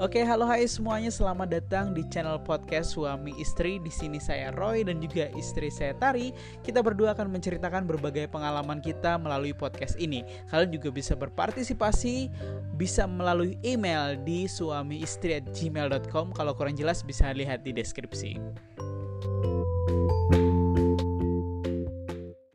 Oke, halo hai semuanya, selamat datang di channel podcast suami istri. Di sini saya Roy dan juga istri saya Tari. Kita berdua akan menceritakan berbagai pengalaman kita melalui podcast ini. Kalian juga bisa berpartisipasi, bisa melalui email di suamiistri@gmail.com. Kalau kurang jelas bisa lihat di deskripsi.